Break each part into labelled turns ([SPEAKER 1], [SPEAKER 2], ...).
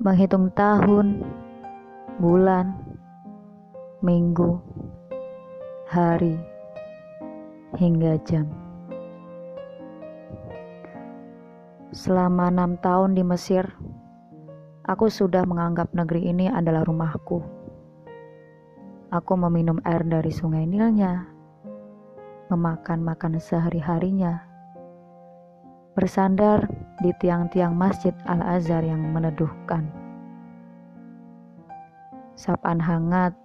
[SPEAKER 1] menghitung tahun, bulan, minggu, hari, hingga jam. Selama enam tahun di Mesir, aku sudah menganggap negeri ini adalah rumahku. Aku meminum air dari sungai Nilnya, memakan makan sehari-harinya, bersandar di tiang-tiang Masjid Al-Azhar yang meneduhkan. Sapaan hangat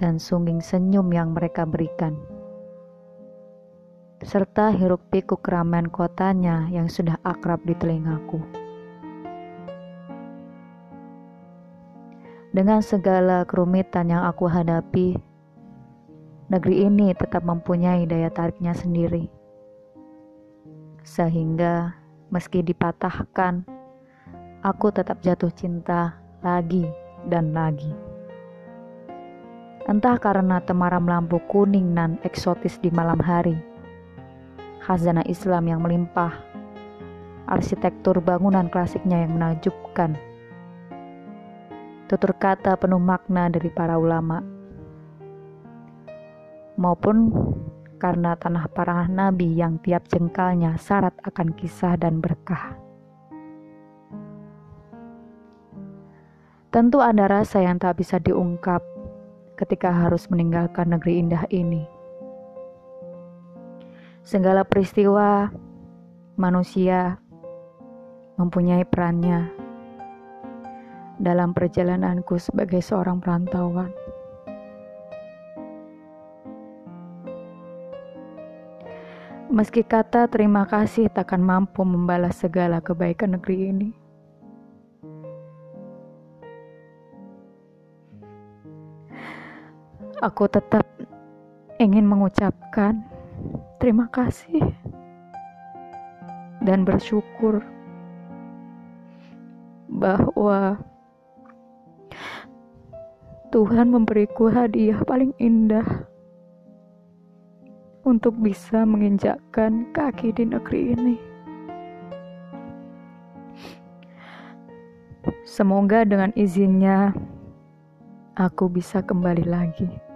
[SPEAKER 1] dan sungging senyum yang mereka berikan. Serta hiruk pikuk keramaian kotanya yang sudah akrab di telingaku. Dengan segala kerumitan yang aku hadapi, negeri ini tetap mempunyai daya tariknya sendiri sehingga meski dipatahkan, aku tetap jatuh cinta lagi dan lagi. Entah karena temaram lampu kuning dan eksotis di malam hari, khazanah Islam yang melimpah, arsitektur bangunan klasiknya yang menakjubkan, tutur kata penuh makna dari para ulama, maupun karena tanah para nabi yang tiap jengkalnya syarat akan kisah dan berkah. Tentu ada rasa yang tak bisa diungkap ketika harus meninggalkan negeri indah ini. Segala peristiwa manusia mempunyai perannya dalam perjalananku sebagai seorang perantauan. Meski kata terima kasih takkan mampu membalas segala kebaikan negeri ini. Aku tetap ingin mengucapkan terima kasih dan bersyukur bahwa Tuhan memberiku hadiah paling indah untuk bisa menginjakkan kaki di negeri ini. Semoga dengan izinnya aku bisa kembali lagi.